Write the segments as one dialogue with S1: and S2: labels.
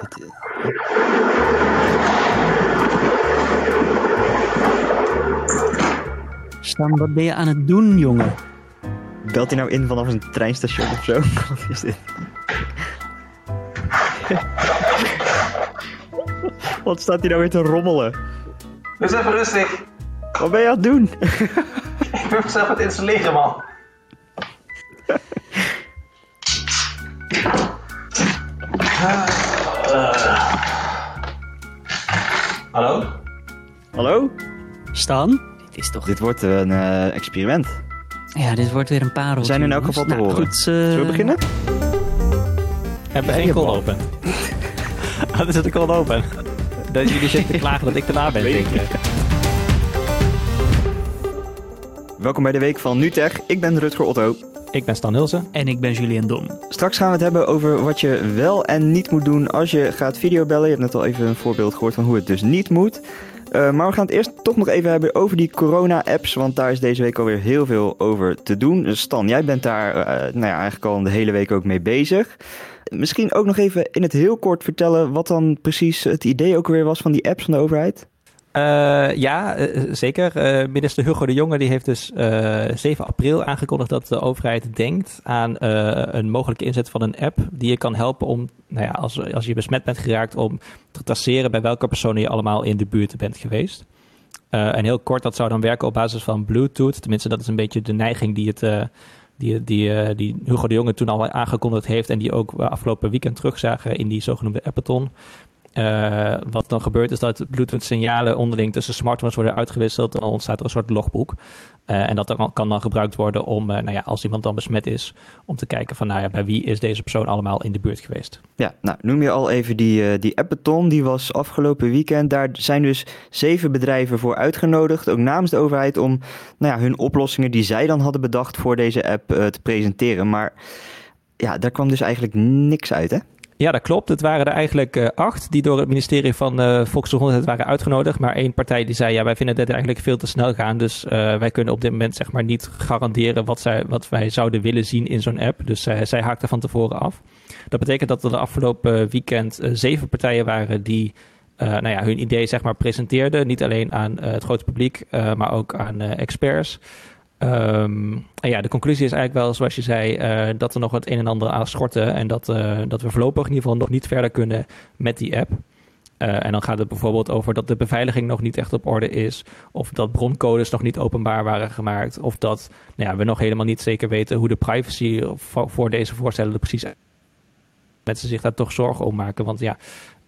S1: dit,
S2: Stan, wat ben je aan het doen, jongen?
S1: Belt hij nou in vanaf een treinstation of zo? Wat is dit? Wat staat hij nou weer te rommelen?
S3: Dus even rustig.
S1: Wat ben je aan het doen?
S3: Ik ben mezelf aan het installeren, man.
S2: Stan? Dit is toch...
S1: Dit wordt een eh, experiment.
S2: Ja, dit wordt weer een parel.
S1: We zijn in elk geval te horen.
S2: Goed, eh,
S1: Zullen we beginnen?
S4: Hebben we geen call open? Er zit een call open. Dat jullie zitten te klagen dat ik erna ben, denk ik.
S1: Welkom bij de week van NuTech. Ik ben Rutger Otto.
S4: Ik ben Stan Hilsen.
S2: En ik ben Julian Dom.
S1: Straks gaan we het hebben over wat je wel en niet moet doen als je gaat videobellen. Je hebt net al even een voorbeeld gehoord van hoe het dus niet moet. Uh, maar we gaan het eerst toch nog even hebben over die corona-apps, want daar is deze week alweer heel veel over te doen. Dus Stan, jij bent daar uh, nou ja, eigenlijk al de hele week ook mee bezig. Misschien ook nog even in het heel kort vertellen wat dan precies het idee ook weer was van die apps van de overheid.
S4: Uh, ja, uh, zeker. Uh, minister Hugo de Jonge die heeft dus 7 april aangekondigd dat de overheid denkt aan een mogelijke inzet van een app die je kan helpen om, nou ja, als, als je besmet bent geraakt, om te traceren bij welke personen je allemaal in de buurt bent geweest. en heel kort, dat zou dan werken op basis van Bluetooth. Tenminste, dat is een beetje de neiging die het die, die, die Hugo de Jonge toen al aangekondigd heeft en die ook afgelopen weekend terugzagen in die zogenoemde appathon. Uh, wat dan gebeurt is dat Bluetooth-signalen onderling tussen smartphones worden uitgewisseld. Dan ontstaat er een soort logboek. Uh, en dat dan, kan dan gebruikt worden om, uh, nou ja, als iemand dan besmet is, om te kijken van, nou ja, bij wie is deze persoon allemaal in de buurt geweest.
S1: Ja, nou noem je al even die, die Appathon, die was afgelopen weekend. Daar zijn dus zeven bedrijven voor uitgenodigd, ook namens de overheid, om nou ja, hun oplossingen die zij dan hadden bedacht voor deze app te presenteren. Maar ja, daar kwam dus eigenlijk niks uit, hè?
S4: Ja, dat klopt. Het waren er eigenlijk uh, acht die door het ministerie van uh, Volksgezondheid waren uitgenodigd. Maar één partij die zei, ja, wij vinden dit eigenlijk veel te snel gaan. Dus uh, wij kunnen op dit moment zeg maar niet garanderen wat, zij, wat wij zouden willen zien in zo'n app. Dus zij haakten van tevoren af. Dat betekent dat er de afgelopen weekend zeven partijen waren die nou ja, hun idee zeg maar presenteerden. Niet alleen aan het grote publiek, maar ook aan experts. Um, ja, de conclusie is eigenlijk wel, zoals je zei, uh, dat er nog het een en ander aan schorten. En dat, uh, dat we voorlopig in ieder geval nog niet verder kunnen met die app. Uh, en dan gaat het bijvoorbeeld over dat de beveiliging nog niet echt op orde is. Of dat broncodes nog niet openbaar waren gemaakt. Of dat nou ja, we nog helemaal niet zeker weten hoe de privacy voor, deze voorstellen er precies mensen zich daar toch zorgen om maken. Want ja,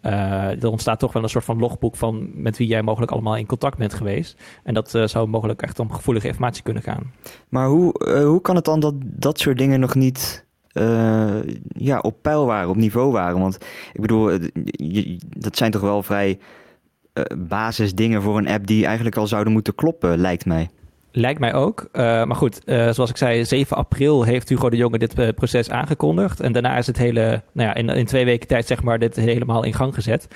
S4: er ontstaat toch wel een soort van logboek van met wie jij mogelijk allemaal in contact bent geweest. En dat uh, zou mogelijk echt om gevoelige informatie kunnen gaan.
S1: Maar hoe, uh, hoe kan het dan dat dat soort dingen nog niet ja, op peil waren, op niveau waren? Want ik bedoel, dat zijn toch wel vrij basisdingen voor een app die eigenlijk al zouden moeten kloppen, lijkt mij.
S4: Lijkt mij ook. Uh, maar goed, uh, zoals ik zei, 7 april heeft Hugo de Jonge dit uh, proces aangekondigd. En daarna is het hele, nou ja, in, in twee weken tijd zeg maar, dit helemaal in gang gezet.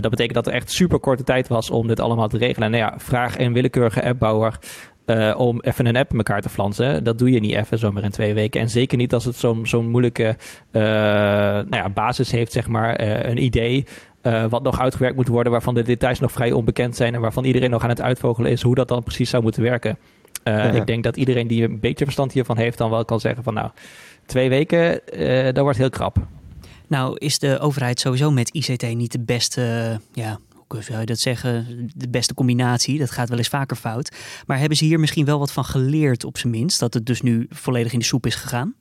S4: dat betekent dat er echt super korte tijd was om dit allemaal te regelen. En nou ja, vraag een willekeurige appbouwer om even een app in elkaar te flansen. Dat doe je niet even zomaar in twee weken. En zeker niet als het zo'n zo'n moeilijke nou ja, basis heeft, zeg maar, een idee. Uh, wat nog uitgewerkt moet worden, waarvan de details nog vrij onbekend zijn en waarvan iedereen nog aan het uitvogelen is hoe dat dan precies zou moeten werken. Uh, ja. Ik denk dat iedereen die een beetje verstand hiervan heeft, dan wel kan zeggen van nou, twee weken, uh, dat wordt heel krap.
S2: Nou, is de overheid sowieso met ICT niet de beste, ja, hoe zou je dat zeggen, de beste combinatie? Dat gaat wel eens vaker fout. Maar hebben ze hier misschien wel wat van geleerd op zijn minst, dat het dus nu volledig in de soep is gegaan?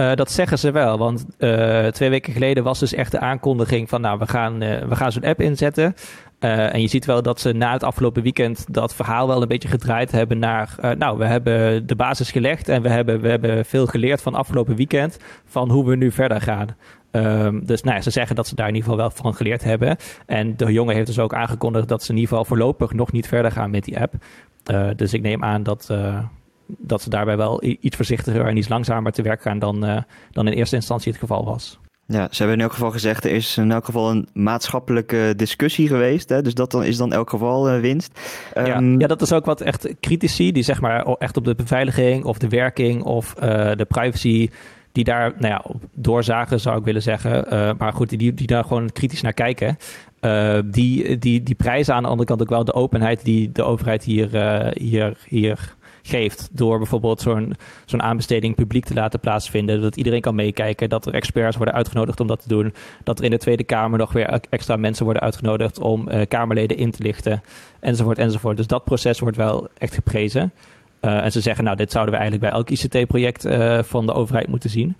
S4: Uh, dat zeggen ze wel, want uh, twee weken geleden was dus echt de aankondiging van, nou, we gaan, uh, we gaan zo'n app inzetten. en je ziet wel dat ze na het afgelopen weekend dat verhaal wel een beetje gedraaid hebben naar, nou, we hebben de basis gelegd en we hebben, we hebben veel geleerd van afgelopen weekend van hoe we nu verder gaan. Um, dus nou ja, ze zeggen dat ze daar in ieder geval wel van geleerd hebben. En de jongen heeft dus ook aangekondigd dat ze in ieder geval voorlopig nog niet verder gaan met die app. dus ik neem aan dat dat ze daarbij wel iets voorzichtiger en iets langzamer te werk gaan dan, uh, dan in eerste instantie het geval was.
S1: Ja, ze hebben in elk geval gezegd, er is in elk geval een maatschappelijke discussie geweest. Hè? Dus dat dan, is dan in elk geval uh, winst.
S4: Um, ja, ja, dat is ook wat echt critici, die zeg maar echt op de beveiliging of de werking of uh, de privacy die daar nou ja, op doorzagen, zou ik willen zeggen. Uh, maar goed, die, die daar gewoon kritisch naar kijken. Die, die, die prijzen aan de andere kant ook wel de openheid die de overheid hier, hier, hier geeft. Door bijvoorbeeld zo'n zo'n aanbesteding publiek te laten plaatsvinden. Dat iedereen kan meekijken. Dat er experts worden uitgenodigd om dat te doen. Dat er in de Tweede Kamer nog weer extra mensen worden uitgenodigd om uh, Kamerleden in te lichten. Enzovoort, enzovoort. Dus dat proces wordt wel echt geprezen. Uh, en ze zeggen, nou, dit zouden we eigenlijk bij elk ICT-project uh, van de overheid moeten zien.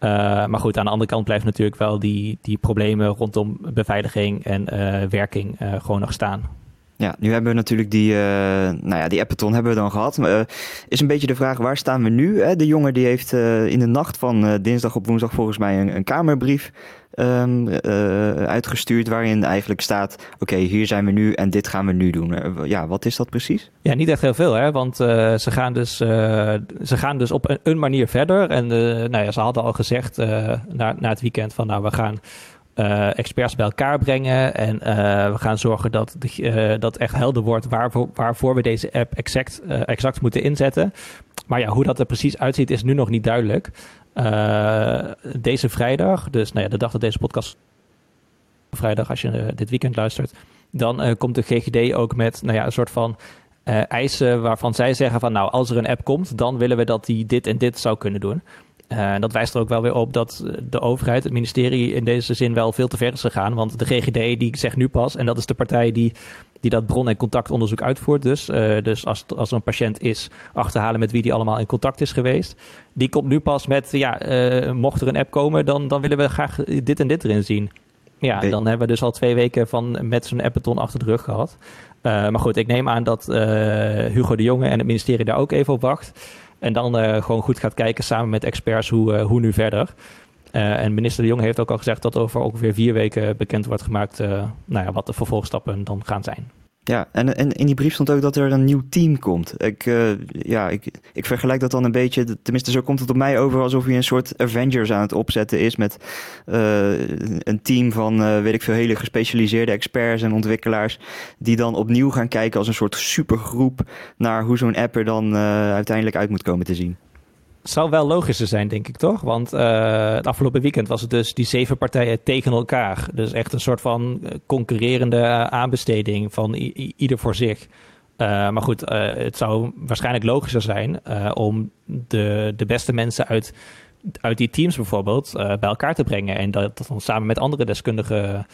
S4: Maar goed, aan de andere kant blijft natuurlijk wel die, die problemen rondom beveiliging en werking gewoon nog staan.
S1: Ja, nu hebben we natuurlijk die, uh, nou ja, die Appeton hebben we dan gehad. Uh, is een beetje de vraag, waar staan we nu? De jongen die heeft uh, in de nacht van dinsdag op woensdag volgens mij een, een kamerbrief um, uitgestuurd... waarin eigenlijk staat, oké, hier zijn we nu en dit gaan we nu doen. ja, wat is dat precies?
S4: Ja, niet echt heel veel, hè? want ze, gaan dus, ze gaan dus op een, een manier verder. En nou ja, ze hadden al gezegd na, na het weekend van, nou, we gaan uh, experts bij elkaar brengen. En uh, we gaan zorgen dat, uh, dat echt helder wordt waarvoor, waarvoor we deze app exact, exact moeten inzetten. Maar ja, hoe dat er precies uitziet is nu nog niet duidelijk. deze vrijdag, dus nou ja, de dag dat deze podcast vrijdag, als je dit weekend luistert, dan komt de GGD ook met nou ja, een soort van eisen waarvan zij zeggen van nou, als er een app komt, dan willen we dat die dit en dit zou kunnen doen. Uh, dat wijst er ook wel weer op dat de overheid, het ministerie in deze zin wel veel te ver is gegaan. Want de GGD die zegt nu pas, en dat is de partij die, die dat bron- en contactonderzoek uitvoert. Dus, uh, dus als, als er een patiënt is, achterhalen met wie die allemaal in contact is geweest. Die komt nu pas met, ja, uh, mocht er een app komen, dan, dan willen we graag dit en dit erin zien. Ja, dan hebben we dus al twee weken van met zo'n appeton achter de rug gehad. maar goed, ik neem aan dat Hugo de Jonge en het ministerie daar ook even op wacht. En dan uh, gewoon goed gaat kijken samen met experts hoe, uh, hoe nu verder. Uh, en minister De Jong heeft ook al gezegd dat over ongeveer vier weken bekend wordt gemaakt nou ja, wat de vervolgstappen dan gaan zijn.
S1: Ja, en, en in die brief stond ook dat er een nieuw team komt. Ik, uh, ja, ik, ik vergelijk dat dan een beetje, tenminste zo komt het op mij over alsof hij een soort Avengers aan het opzetten is met uh, een team van, uh, weet ik veel, hele gespecialiseerde experts en ontwikkelaars die dan opnieuw gaan kijken als een soort supergroep naar hoe zo'n app er dan uiteindelijk uit moet komen te zien
S4: zou wel logischer zijn, denk ik toch? Want uh, het afgelopen weekend was het dus die zeven partijen tegen elkaar. Dus echt een soort van eh, concurrerende aanbesteding van ieder voor zich. Maar goed, het zou waarschijnlijk logischer zijn om de, de beste mensen uit, uit die teams bijvoorbeeld bij elkaar te brengen. En dat dan samen met andere deskundigen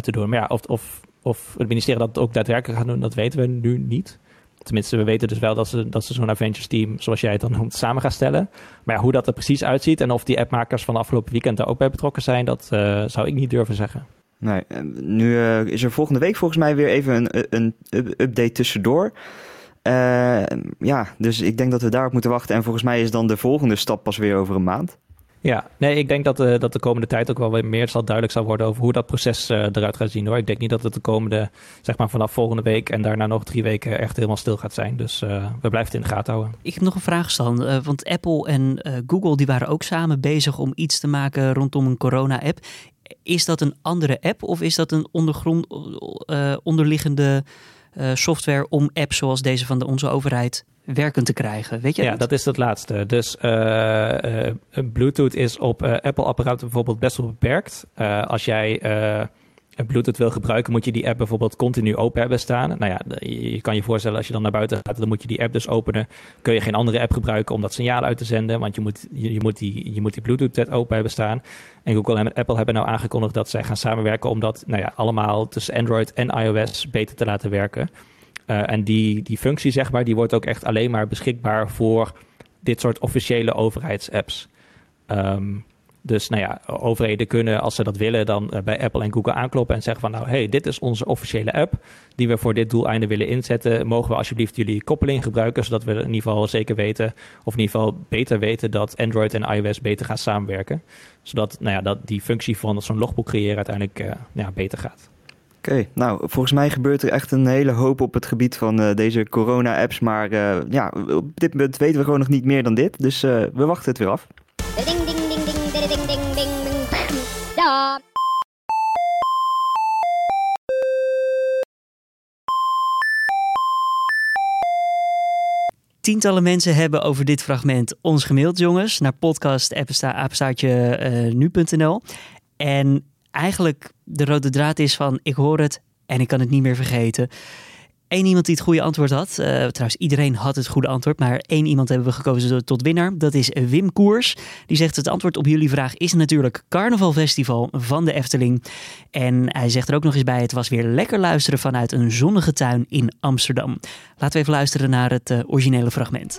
S4: te doen. Maar ja, of, of, of het ministerie dat ook daadwerkelijk gaat doen, dat weten we nu niet. Tenminste, we weten dus wel dat ze, dat ze zo'n Avengers team, zoals jij het dan noemt, samen gaan stellen. Maar hoe dat er precies uitziet en of die appmakers van afgelopen weekend daar ook bij betrokken zijn, dat uh, zou ik niet durven zeggen.
S1: Nee, nu uh, is er volgende week volgens mij weer even een, een update tussendoor. Uh, ja, dus ik denk dat we daarop moeten wachten. En volgens mij is dan de volgende stap pas weer over een maand.
S4: Ja, nee, ik denk dat, uh, dat de komende tijd ook wel weer meer zal duidelijk zal worden over hoe dat proces uh, eruit gaat zien hoor. Ik denk niet dat het de komende, zeg maar vanaf volgende week en daarna nog drie weken echt helemaal stil gaat zijn. Dus uh, we blijven het in de gaten houden.
S2: Ik heb nog een vraag, Stan. want Apple en Google die waren ook samen bezig om iets te maken rondom een corona-app. Is dat een andere app of is dat een ondergrond, onderliggende software om apps zoals deze van de, onze overheid werkend te krijgen. Weet je
S4: ja, dat is het laatste. Dus uh, uh, Bluetooth is op uh, Apple-apparaten bijvoorbeeld best wel beperkt. als jij Bluetooth wil gebruiken, moet je die app bijvoorbeeld continu open hebben staan. Nou ja, je kan je voorstellen als je dan naar buiten gaat, dan moet je die app dus openen. Kun je geen andere app gebruiken om dat signaal uit te zenden, want je moet, je, je moet, die, je moet die Bluetooth open hebben staan. En Google en Apple hebben nou aangekondigd dat zij gaan samenwerken om dat nou ja, allemaal tussen Android en iOS beter te laten werken. Uh, en die, die functie, zeg maar, die wordt ook echt alleen maar beschikbaar voor dit soort officiële overheidsapps. Um, dus nou ja, overheden kunnen, als ze dat willen, dan uh, bij Apple en Google aankloppen en zeggen van nou, hey, dit is onze officiële app die we voor dit doeleinde willen inzetten. Mogen we alsjeblieft jullie koppeling gebruiken, zodat we in ieder geval zeker weten, of in ieder geval beter weten dat Android en iOS beter gaan samenwerken. Zodat nou ja, dat die functie van zo'n logboek creëren uiteindelijk uh, ja, beter gaat.
S1: Oké, nou volgens mij gebeurt er echt een hele hoop op het gebied van eh, deze corona-apps. Maar eh, ja, op dit moment weten we gewoon nog niet meer dan dit. Dus eh, we wachten het weer af. Ding, ding, ding, ding, ding, ding, ding.
S2: Tientallen mensen hebben over dit fragment ons gemaild, jongens, naar podcast nu.nl. En eigenlijk de rode draad is van ik hoor het en ik kan het niet meer vergeten. Eén iemand die het goede antwoord had. Uh, trouwens, iedereen had het goede antwoord. Maar één iemand hebben we gekozen tot winnaar. Dat is Wim Koers. Die zegt het antwoord op jullie vraag is natuurlijk Carnavalfestival van de Efteling. En hij zegt er ook nog eens bij. Het was weer lekker luisteren vanuit een zonnige tuin in Amsterdam. Laten we even luisteren naar het uh, originele fragment.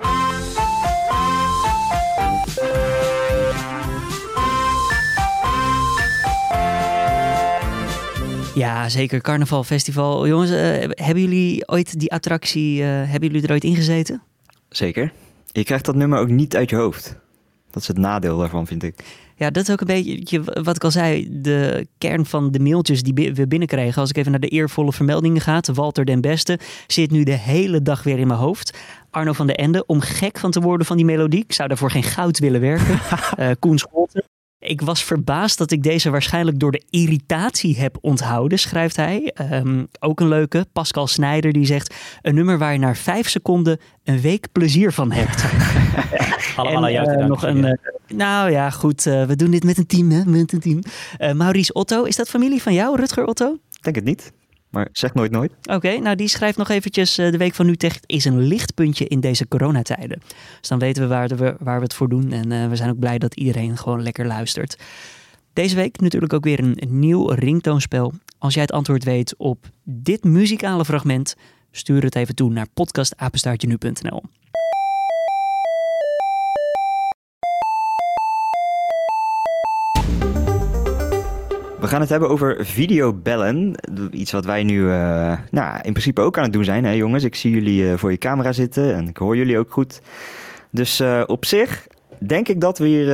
S2: Ja, zeker. Carnaval Festival. Jongens, uh, hebben jullie ooit die attractie, uh, hebben jullie er ooit ingezeten?
S1: Zeker. Je krijgt dat nummer ook niet uit je hoofd. Dat is het nadeel daarvan, vind ik.
S2: Ja, dat is ook een beetje wat ik al zei. De kern van de mailtjes die we binnenkregen. Als ik even naar de eervolle vermeldingen ga. Walter den Beste zit nu de hele dag weer in mijn hoofd. Arno van de Ende, om gek van te worden van die melodie. Ik zou daarvoor geen goud willen werken. uh, Koen Scholten, ik was verbaasd dat ik deze waarschijnlijk door de irritatie heb onthouden, schrijft hij. Ehm, ook een leuke, Pascal Snijder, die zegt... een nummer waar je na vijf seconden een week plezier van hebt.
S4: Allemaal aan jou uh,
S2: nog een, uh, Nou ja, goed, uh, we doen dit met een team, hè? Met een team. Maurice Otto, is dat familie van jou, Rutger Otto?
S1: Denk het niet. Maar zeg nooit nooit.
S2: Oké, nou die schrijft nog eventjes... Uh, de Week van Nu Tech is een lichtpuntje in deze coronatijden. Dus dan weten we waar, we, waar we het voor doen. En uh, we zijn ook blij dat iedereen gewoon lekker luistert. Deze week natuurlijk ook weer een nieuw ringtoonspel. Als jij het antwoord weet op dit muzikale fragment... stuur het even toe naar podcastapenstaartje.nu.nl.
S1: We gaan het hebben over videobellen. Iets wat wij nu uh, nou, in principe ook aan het doen zijn, hè jongens. Ik zie jullie uh, voor je camera zitten en ik hoor jullie ook goed. Dus uh, op zich denk ik dat we hier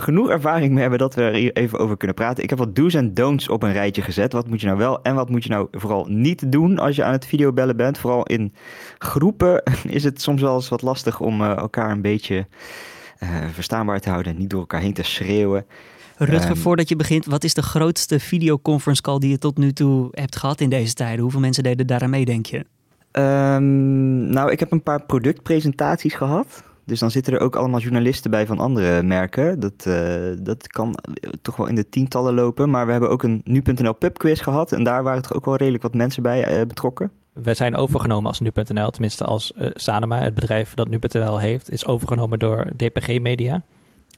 S1: genoeg ervaring mee hebben dat we er hier even over kunnen praten. Ik heb wat do's en don'ts op een rijtje gezet. Wat moet je nou wel en wat moet je nou vooral niet doen als je aan het videobellen bent. Vooral in groepen is het soms wel eens wat lastig om elkaar een beetje verstaanbaar te houden en niet door elkaar heen te schreeuwen.
S2: Rutger, um, voordat je begint, wat is de grootste videoconference call die je tot nu toe hebt gehad in deze tijden? Hoeveel mensen deden daaraan mee, denk je?
S1: Um, nou, ik heb een paar productpresentaties gehad. Dus dan zitten er ook allemaal journalisten bij van andere merken. Dat, uh, dat kan toch wel in de tientallen lopen. Maar we hebben ook een nu.nl pubquiz gehad. En daar waren toch ook wel redelijk wat mensen bij uh, betrokken.
S4: We zijn overgenomen als nu.nl. Tenminste als uh, Sanema, het bedrijf dat nu.nl heeft, is overgenomen door DPG Media.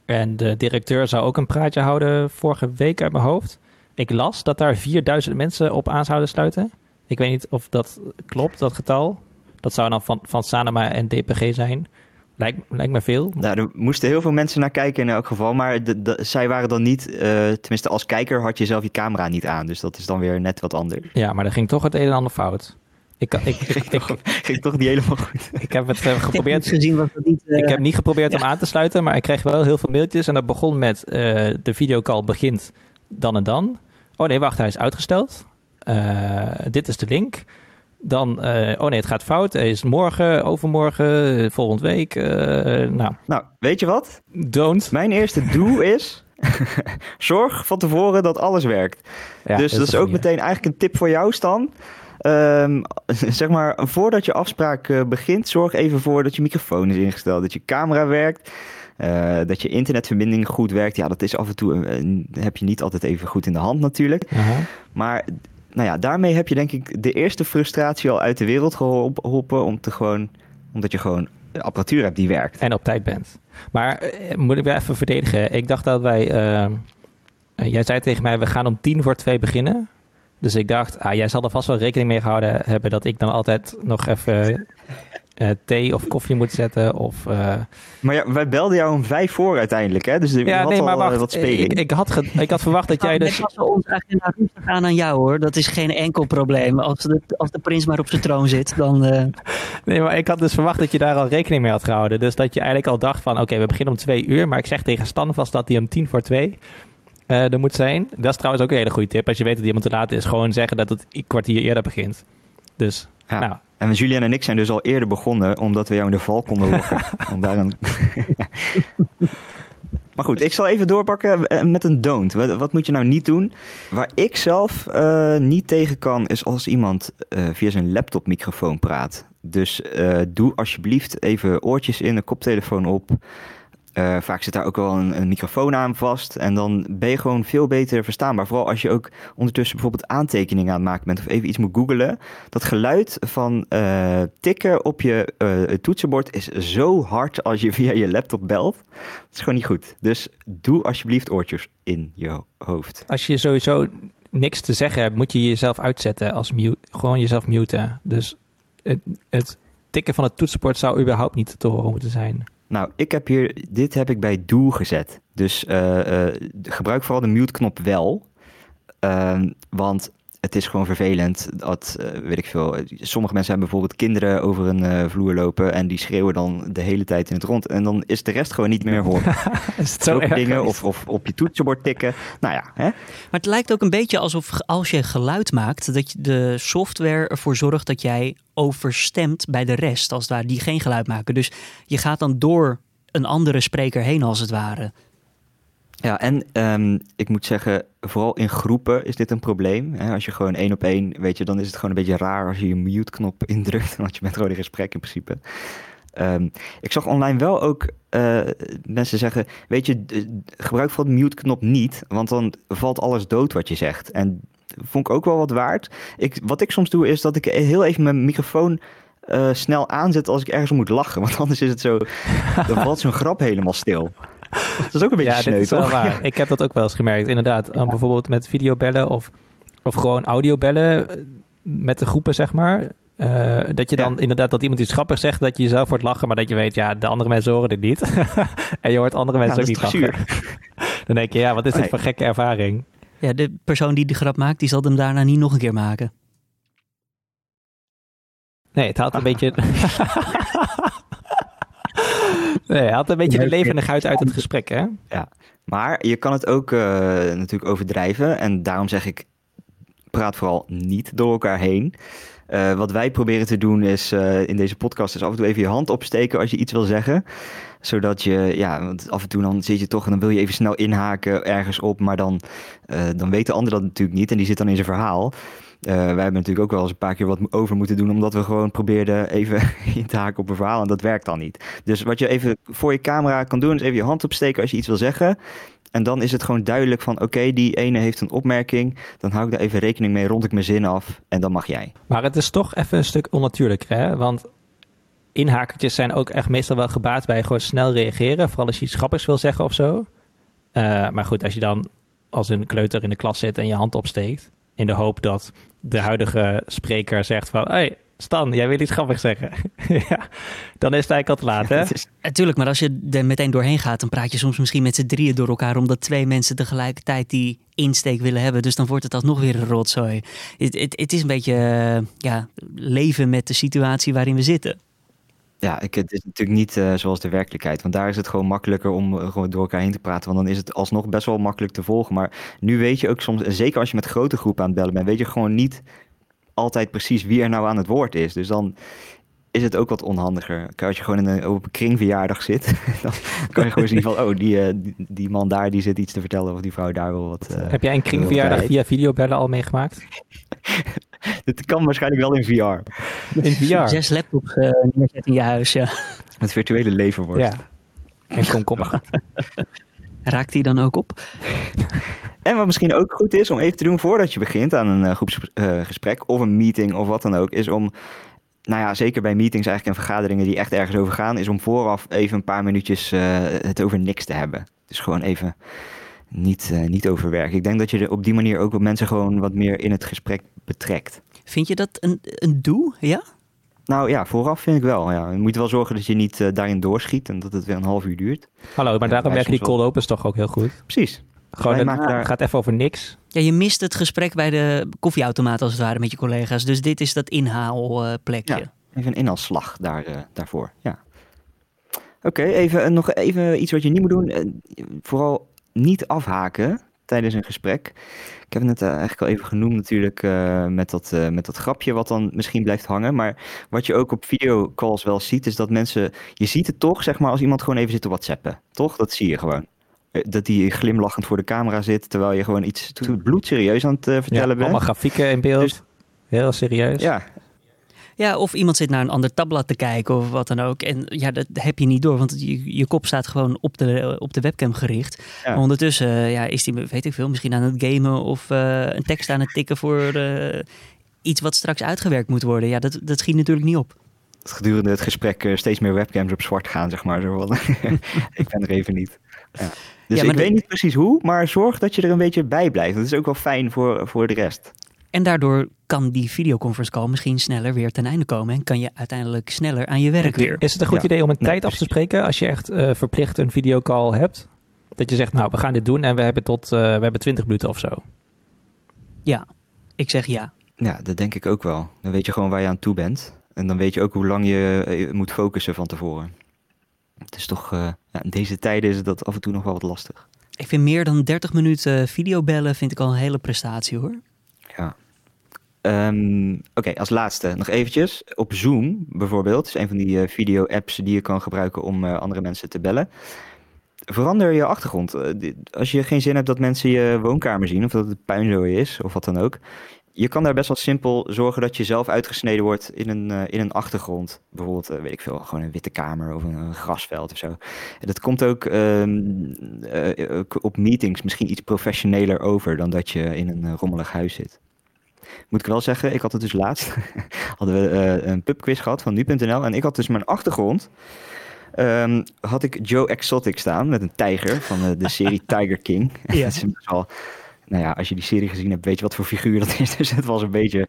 S4: En de directeur zou ook een praatje houden vorige week uit mijn hoofd. Ik las dat daar 4000 mensen op aan zouden sluiten. Ik weet niet of dat klopt, dat getal. Dat zou dan van, van Sanema en DPG zijn. Lijkt, lijkt me veel.
S1: Nou, er moesten heel veel mensen naar kijken in elk geval. Maar de, de, zij waren dan niet, uh, tenminste als kijker had je zelf je camera niet aan. Dus dat is dan weer net wat anders.
S4: Ja, maar er ging toch het een en ander fout.
S1: Ik, ik, ik, ik, ging toch niet helemaal goed.
S4: Ik heb het uh, geprobeerd. Gezien was het niet, uh, ik heb niet geprobeerd ja. om aan te sluiten, maar ik kreeg wel heel veel mailtjes. En dat begon met uh, de videocall begint dan en dan. Oh nee, wacht, hij is uitgesteld. dit is de link. Dan, oh nee, het gaat fout. Hij is morgen, overmorgen, volgende week. nou.
S1: nou, weet je wat?
S4: Don't.
S1: Mijn eerste do is... zorg van tevoren dat alles werkt. Ja, dus dat is ook meteen eigenlijk een tip voor jou, Stan. Um, zeg maar, voordat je afspraak uh, begint, zorg even voor dat je microfoon is ingesteld, dat je camera werkt. Uh, dat je internetverbinding goed werkt. Ja, dat is af en toe, uh, heb je niet altijd even goed in de hand natuurlijk. -huh. Maar nou ja, daarmee heb je denk ik de eerste frustratie al uit de wereld geholpen. Om te gewoon, omdat je gewoon apparatuur hebt die werkt.
S4: En op tijd bent. Maar moet ik weer even verdedigen. Ik dacht dat wij... jij zei tegen mij, we gaan om tien voor twee beginnen. Dus ik dacht, ah, jij zal er vast wel rekening mee gehouden hebben dat ik dan altijd nog even uh, thee of koffie moet zetten. Of, uh...
S1: Maar ja, wij belden jou om vijf voor uiteindelijk, hè? Dus je ja, had nee, maar al wacht, wat speling.
S4: Ik, ik, had ik had verwacht dat jij dus...
S2: Ik was ons agenda rustig aan aan jou, hoor. Dat is geen enkel probleem. Als de, als de prins maar op zijn troon zit, dan... Uh...
S4: Nee, maar ik had dus verwacht dat je daar al rekening mee had gehouden. Dus dat je eigenlijk al dacht van, oké, okay, we beginnen om twee uur. Maar ik zeg tegen Stan vast dat hij om tien voor twee er moet zijn. Dat is trouwens ook een hele goede tip. Als je weet dat iemand te laat is, gewoon zeggen dat het een kwartier eerder begint. Dus,
S1: ja.
S4: nou.
S1: En Julian en ik zijn dus al eerder begonnen, omdat we jou in de val konden lokken. Om daar een... maar goed, ik zal even doorpakken eh, met een don't. Wat, wat moet je nou niet doen? Waar ik zelf uh, niet tegen kan, is als iemand uh, via zijn laptopmicrofoon praat. Dus eh, doe alsjeblieft even oortjes in, een koptelefoon op. Eh, vaak zit daar ook wel een, een, microfoon aan vast. En dan ben je gewoon veel beter verstaanbaar. Vooral als je ook ondertussen bijvoorbeeld aantekeningen aan het maken bent. Of even iets moet googelen. Dat geluid van uh, tikken op je uh, toetsenbord is zo hard als je via je laptop belt. Dat is gewoon niet goed. Dus doe alsjeblieft oortjes in je hoofd.
S4: Als je sowieso niks te zeggen hebt, moet je jezelf uitzetten als mute. Gewoon jezelf muten. Dus het, het tikken van het toetsenbord zou überhaupt niet te horen moeten zijn.
S1: Nou, ik heb hier, dit heb ik bij doe gezet. Dus uh, uh, gebruik vooral de mute-knop wel. Uh, want het is gewoon vervelend. Dat uh, weet ik veel. Sommige mensen hebben bijvoorbeeld kinderen over een uh, vloer lopen en die schreeuwen dan de hele tijd in het rond. En dan is de rest gewoon niet meer hoor.
S4: is het zo
S1: erg dingen of, of op je toetsenbord tikken. Nou ja. Hè?
S2: Maar het lijkt ook een beetje alsof als je geluid maakt, dat je de software ervoor zorgt dat jij overstemt bij de rest, als het ware, die geen geluid maken. Dus je gaat dan door een andere spreker heen als het ware.
S1: Ja, en um, ik moet zeggen, vooral in groepen is dit een probleem. Hè? Als je gewoon één op één, weet je, dan is het gewoon een beetje raar als je je mute-knop indrukt. Want je bent gewoon in gesprek in principe. Um, ik zag online wel ook uh, mensen zeggen, weet je, gebruik vooral de mute-knop niet, want dan valt alles dood wat je zegt. En vond ik ook wel wat waard. Ik, wat ik soms doe is dat ik heel even mijn microfoon uh, snel aanzet als ik ergens moet lachen. Want anders is het zo, dan valt zo'n grap helemaal stil. Dat is ook een beetje
S4: ja,
S1: sneu,
S4: dit is wel waar. Ik heb dat ook wel eens gemerkt, inderdaad. Ja. Bijvoorbeeld met videobellen of, of gewoon audiobellen met de groepen, zeg maar. Uh, dat je dan ja. inderdaad dat iemand iets grappigs zegt, dat je jezelf wordt lachen, maar dat je weet, ja, de andere mensen horen dit niet. en je hoort andere mensen
S1: ja,
S4: ook niet lachen. dan denk je, ja, wat is dit
S1: Nee.
S4: voor gekke ervaring?
S2: Ja, de persoon die de grap maakt, die zal hem daarna niet nog een keer maken.
S4: Nee, het haalt een beetje. Nee, het haalt een beetje de levendigheid uit het gesprek, hè?
S1: Maar je kan het ook uh, natuurlijk overdrijven. En daarom zeg ik, praat vooral niet door elkaar heen. Uh, wat wij proberen te doen is uh, in deze podcast is af en toe even je hand opsteken als je iets wil zeggen. Zodat je, ja, want af en toe dan zit je toch en dan wil je even snel inhaken ergens op. Maar dan, uh, dan weet de ander dat natuurlijk niet en die zit dan in zijn verhaal. Uh, wij hebben natuurlijk ook wel eens een paar keer wat over moeten doen, omdat we gewoon probeerden even in te haken op een verhaal en dat werkt dan niet. Dus wat je even voor je camera kan doen, is even je hand opsteken als je iets wil zeggen. En dan is het gewoon duidelijk van, oké, die ene heeft een opmerking, dan hou ik daar even rekening mee, rond ik mijn zin af en dan mag jij.
S4: Maar het is toch even een stuk onnatuurlijker, hè? Want inhakertjes zijn ook echt meestal wel gebaat bij gewoon snel reageren, vooral als je iets grappigs wil zeggen of zo. Uh, maar goed, als je dan als een kleuter in de klas zit en je hand opsteekt, in de hoop dat de huidige spreker zegt van... Hey, Stan, jij wil iets grappigs zeggen. ja, dan is het eigenlijk al te laat, hè?
S2: Ja, Natuurlijk, maar als je er meteen doorheen gaat... dan praat je soms misschien met z'n drieën door elkaar... omdat twee mensen tegelijkertijd die insteek willen hebben. Dus dan wordt het alsnog weer een rotzooi. Het, het, het is een beetje uh, ja, leven met de situatie waarin we zitten.
S1: Ja, ik, het is natuurlijk niet uh, zoals de werkelijkheid. Want daar is het gewoon makkelijker om uh, gewoon door elkaar heen te praten. Want dan is het alsnog best wel makkelijk te volgen. Maar nu weet je ook soms, en zeker als je met grote groepen aan het bellen bent, weet je gewoon niet altijd precies wie er nou aan het woord is. Dus dan is het ook wat onhandiger. Als je gewoon in een, op een kringverjaardag zit, dan kan je gewoon zien van, oh, die, uh, die, die, man daar die zit iets te vertellen of die vrouw daar wil wat.
S4: Heb jij een kringverjaardag via videobellen al meegemaakt?
S1: Dit kan waarschijnlijk wel in VR.
S4: In VR?
S2: Zes laptops uh, neerzetten in je huis, ja.
S1: Het virtuele leven wordt.
S4: Ja. En komkommer.
S2: Raakt die dan ook op?
S1: En wat misschien ook goed is om even te doen voordat je begint aan een uh, groepsgesprek uh, of een meeting of wat dan ook, is om, nou ja, zeker bij meetings eigenlijk en vergaderingen die echt ergens over gaan, is om vooraf even een paar minuutjes uh, het over niks te hebben. Dus gewoon even niet, uh, niet overwerken. Ik denk dat je er op die manier ook mensen gewoon wat meer in het gesprek betrekt.
S2: Vind je dat een, een doe, ja?
S1: Nou ja, vooraf vind ik wel. Ja. Je moet wel zorgen dat je niet uh, daarin doorschiet en dat het weer een half uur duurt.
S4: Hallo, maar daarom werken die cold opens toch ook heel goed?
S1: Precies.
S4: Gewoon, het daar... gaat even over niks.
S2: Ja, je mist het gesprek bij de koffieautomaat als het ware met je collega's. Dus dit is dat inhaalplekje.
S1: Ja, even een inhaalslag daar, uh, daarvoor, ja. Oké, okay, even, uh, nog even iets wat je niet moet doen. Uh, vooral niet afhaken tijdens een gesprek. Ik heb het net uh, eigenlijk al even genoemd natuurlijk uh, met, dat, uh, met dat grapje wat dan misschien blijft hangen. Maar wat je ook op videocalls wel ziet is dat mensen... Je ziet het toch, zeg maar, als iemand gewoon even zit te whatsappen. Toch? Dat zie je gewoon. Dat die glimlachend voor de camera zit, terwijl je gewoon iets bloedserieus aan het vertellen
S4: ja,
S1: bent.
S4: allemaal grafieken in beeld. Dus, Heel serieus.
S1: Ja.
S2: Ja, of iemand zit naar een ander tabblad te kijken of wat dan ook. En ja, dat heb je niet door, want je, je kop staat gewoon op de, op de webcam gericht.
S1: Ja.
S2: Maar ondertussen eh, ja, is die, weet ik veel, misschien aan het gamen of eh, een tekst aan het tikken voor eh, iets wat straks uitgewerkt moet worden. Ja, dat, dat schiet natuurlijk niet op.
S1: Dat gedurende het gesprek steeds meer webcams op zwart gaan, zeg maar. Zo ik ben er even niet. Ja. Dus
S2: Ja,
S1: ik weet niet precies hoe, maar zorg dat je er een beetje bij blijft. Dat is ook wel fijn voor, voor de rest.
S2: En daardoor kan die videoconference call misschien sneller weer ten einde komen. En kan je uiteindelijk sneller aan je werk weer.
S4: Is het een goed
S1: Ja.
S4: idee om een
S1: Nee,
S4: tijd af te spreken als je echt eh, verplicht een videocall hebt? Dat je zegt, nou, we gaan dit doen en we hebben tot eh, we hebben 20 minuten of zo.
S2: Ja, ik zeg ja.
S1: Ja, dat denk ik ook wel. Dan weet je gewoon waar je aan toe bent. En dan weet je ook hoe lang je eh, moet focussen van tevoren. Het is toch, eh, ja, in deze tijden is dat af en toe nog wel wat lastig.
S2: Ik vind meer dan 30 minuten videobellen vind ik al een hele prestatie hoor.
S1: Ja. Ehm, Oké, als laatste nog eventjes. Op Zoom bijvoorbeeld, is een van die eh, video-apps die je kan gebruiken om eh, andere mensen te bellen. Verander je achtergrond. Eh, Als je geen zin hebt dat mensen je woonkamer zien, of dat het puinzooi is, of wat dan ook. Je kan daar best wel simpel zorgen dat je zelf uitgesneden wordt in een, in een achtergrond. Bijvoorbeeld, weet ik veel, gewoon een witte kamer of een, een grasveld of zo. En dat komt ook ehm, eh, op meetings misschien iets professioneler over dan dat je in een rommelig huis zit. Moet ik wel zeggen, ik had het dus laatst. hadden we eh, een pubquiz gehad van nu.nl. En ik had dus mijn achtergrond. ehm, had ik Joe Exotic staan met een tijger van eh, de serie Tiger King.
S2: Ja.
S1: dat is best wel, nou ja, als je die serie gezien hebt, weet je wat voor figuur dat is. Dus het was een beetje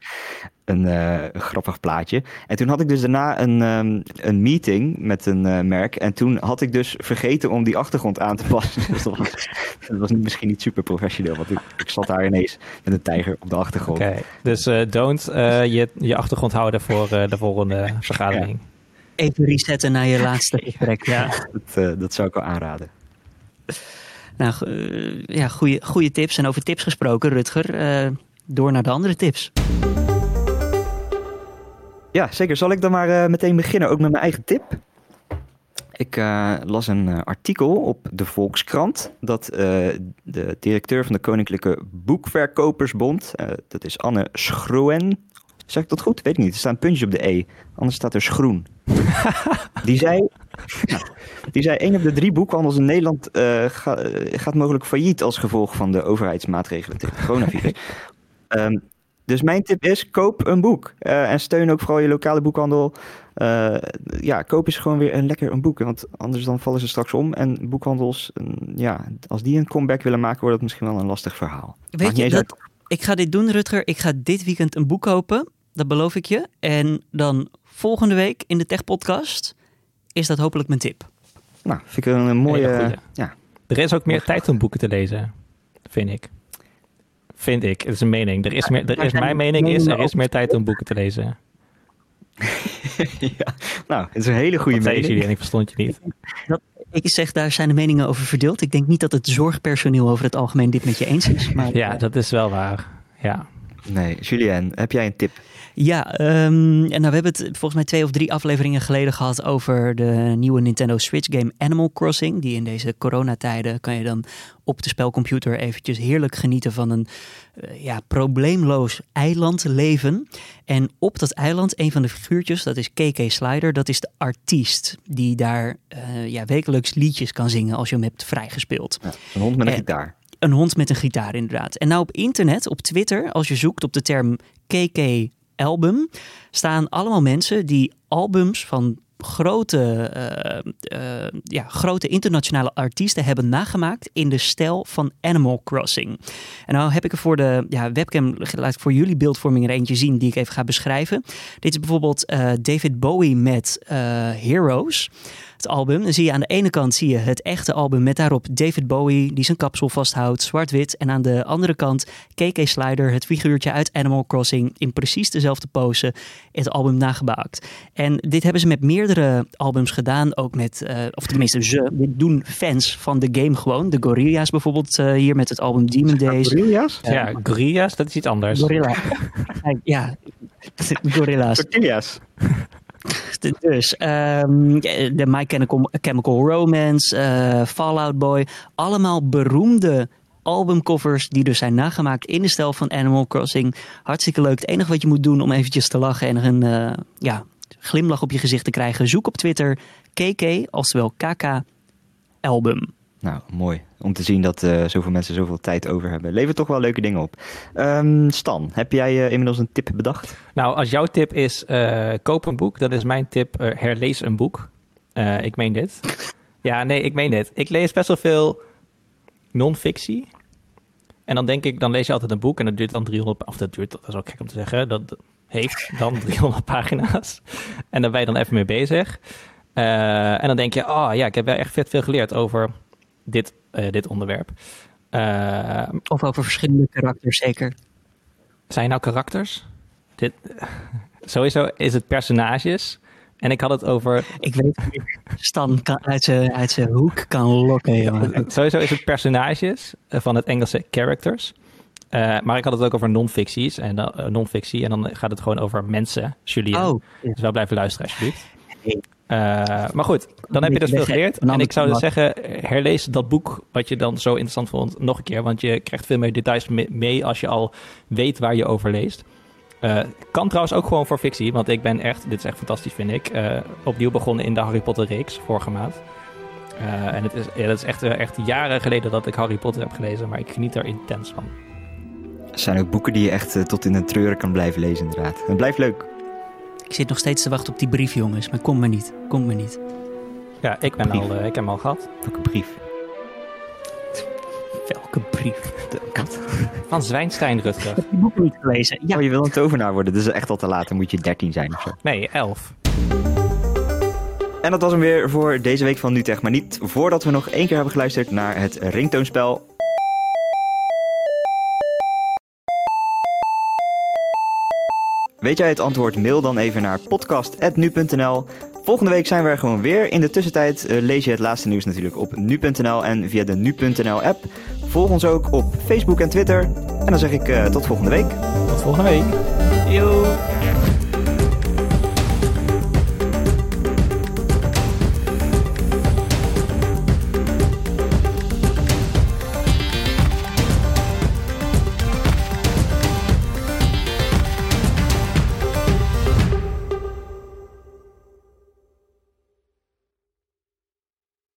S1: een, eh, een grappig plaatje. En toen had ik dus daarna een, ehm, een meeting met een eh, merk. En toen had ik dus vergeten om die achtergrond aan te passen. dus dat was, dat was misschien niet super professioneel. Want ik, ik zat daar ineens met een tijger op de achtergrond.
S4: Oké, dus eh, don't eh, je, je achtergrond houden voor eh, de volgende vergadering.
S2: Even resetten naar je laatste gesprek. Ja.
S1: Dat, eh, dat zou ik wel aanraden.
S2: Nou, eh, ja, goede, goede tips. En over tips gesproken, Rutger, eh, door naar de andere tips.
S1: Ja, zeker. Zal ik dan maar eh, meteen beginnen, ook met mijn eigen tip? Ik las een artikel op de Volkskrant dat de directeur van de Koninklijke Boekverkopersbond, dat is Anne Schroen, zeg ik dat goed? Weet ik niet. Er staan puntjes op de E, anders staat er Schroen. die zei, die zei, één op de drie boekhandels in Nederland eh, ga- eh, gaat mogelijk failliet als gevolg van de overheidsmaatregelen tegen het coronavirus. Ehm, dus mijn tip is, koop een boek. Eh, en steun ook vooral je lokale boekhandel. Ja, koop eens gewoon weer een lekker een boek. Want anders dan vallen ze straks om. En boekhandels, ja, als die een comeback willen maken, wordt dat misschien wel een lastig verhaal.
S2: Weet je, dat, ik ga dit doen, Rutger. Ik ga dit weekend een boek kopen. Dat beloof ik je. En dan volgende week in de Tech Podcast is dat hopelijk mijn tip.
S1: Nou, vind ik een, een mooie...
S4: Hele
S1: ja,
S4: Er is ook meer
S1: Mag.
S4: tijd om boeken te lezen, vind ik. Vind ik. Het is een mening. Er is meer, er is, mijn mening is, er is meer tijd om boeken te lezen.
S1: ja. Nou, het is een hele goede mening.
S4: jullie en ik verstond je niet.
S2: Ik zeg, daar zijn de meningen over verdeeld. Ik denk niet dat het zorgpersoneel over het algemeen dit met je eens is. Maar
S4: Ja, dat is wel waar. Ja.
S1: Nee, Julien, heb jij een tip?
S2: Ja, ehm, en nou, we hebben het volgens mij twee of drie afleveringen geleden gehad over de nieuwe Nintendo Switch game Animal Crossing. Die in deze coronatijden kan je dan op de spelcomputer eventjes heerlijk genieten van een eh, ja, probleemloos eiland leven. En op dat eiland, een van de figuurtjes, dat is KK Slider, dat is de artiest die daar eh, ja, wekelijks liedjes kan zingen als je hem hebt vrijgespeeld.
S1: Ja, een hond met een
S2: En-
S1: gitaar.
S2: Een hond met een gitaar, inderdaad. En nou op internet, op Twitter, als je zoekt op de term KK album, staan allemaal mensen die albums van grote, eh, eh, ja, grote internationale artiesten hebben nagemaakt in de stijl van Animal Crossing. En nou heb ik er voor de ja, webcam, laat ik voor jullie beeldvorming er eentje zien die ik even ga beschrijven. Dit is bijvoorbeeld eh, David Bowie met Heroes het album. Dan zie je aan de ene kant zie je het echte album met daarop David Bowie die zijn kapsel vasthoudt, zwart-wit. En aan de andere kant KK Slider, het figuurtje uit Animal Crossing, in precies dezelfde pose het album nagebouwd. En dit hebben ze met meerdere albums gedaan, ook met, eh, of tenminste ze, dit doen fans van de game gewoon. De Gorilla's bijvoorbeeld eh, hier met het album Demon Days.
S1: Gorilla's?
S4: Ja, Gorilla's, dat is iets anders.
S2: Gorilla. Ja, Gorilla's.
S1: Tortillas.
S2: Dus ehm, de My Chemical, Chemical Romance, eh, Fallout Boy. Allemaal beroemde albumcovers die dus zijn nagemaakt in de stijl van Animal Crossing. Hartstikke leuk. Het enige wat je moet doen om eventjes te lachen en een eh, ja, glimlach op je gezicht te krijgen. Zoek op Twitter KK, oftewel KK album.
S1: Nou, mooi. Om te zien dat eh, zoveel mensen zoveel tijd over hebben. Levert toch wel leuke dingen op. Ehm, Stan, heb jij eh, inmiddels een tip bedacht?
S4: Nou, als jouw tip is eh, koop een boek, dan is mijn tip herlees een boek. Ik meen dit. Ja, nee, ik meen dit. Ik lees best wel veel non-fictie. En dan denk ik, dan lees je altijd een boek en dat duurt dan 300, of dat duurt, dat is ook gek om te zeggen, dat heeft dan 300 pagina's. En daar ben je dan even mee bezig. En dan denk je, oh ja, ik heb wel echt vet veel geleerd over dit, eh, dit onderwerp. Eh,
S2: Of over verschillende karakters, zeker.
S4: zijn nou karakters? Dit, sowieso is het personages. En ik had het over.
S2: Ik weet niet. Stan kan uit zijn uit zijn hoek kan lokken, jongen.
S4: Sowieso is het personages eh, van het Engelse characters. Maar ik had het ook over non-ficties en eh, non-fictie. En dan gaat het gewoon over mensen, Julien.
S2: Oh,
S4: Dus wel blijven luisteren, alsjeblieft. Eh, maar goed, dan heb je dus veel geleerd. En ik zou dus zeggen, herlees dat boek wat je dan zo interessant vond nog een keer. Want je krijgt veel meer details me- mee als je al weet waar je over leest. Eh, kan trouwens ook gewoon voor fictie, want ik ben echt, dit is echt fantastisch vind ik, eh, opnieuw begonnen in de Harry Potter reeks vorige maand. Eh, en het is, ja, dat is echt, echt jaren geleden dat ik Harry Potter heb gelezen, maar ik geniet er intens van.
S1: Er zijn ook boeken die je echt tot in de treuren kan blijven lezen, inderdaad. Het blijft leuk.
S2: Ik zit nog steeds te wachten op die brief, jongens. Maar kom maar niet. Kom maar niet.
S4: Ja, ik, ben
S1: Brief.
S4: al, eh, ik heb hem al gehad.
S1: Een brief.
S2: Welke brief?
S4: Van Zwijnstein Rutger.
S2: Ik heb die boeken niet gelezen. Ja,
S1: Oh, je wil een tovenaar worden. Dus echt al te laat. Dan moet je 13 zijn of zo.
S4: Nee, elf.
S1: En dat was hem weer voor deze week van NuTech. Maar niet voordat we nog één keer hebben geluisterd naar het ringtoonspel. Weet jij het antwoord? Mail dan even naar podcast.nu.nl. Volgende week zijn we er gewoon weer. In de tussentijd eh, lees je het laatste nieuws natuurlijk op nu.nl en via de nu.nl app. Volg ons ook op Facebook en Twitter. En dan zeg ik eh, tot volgende week.
S4: Tot volgende week.
S2: Yo.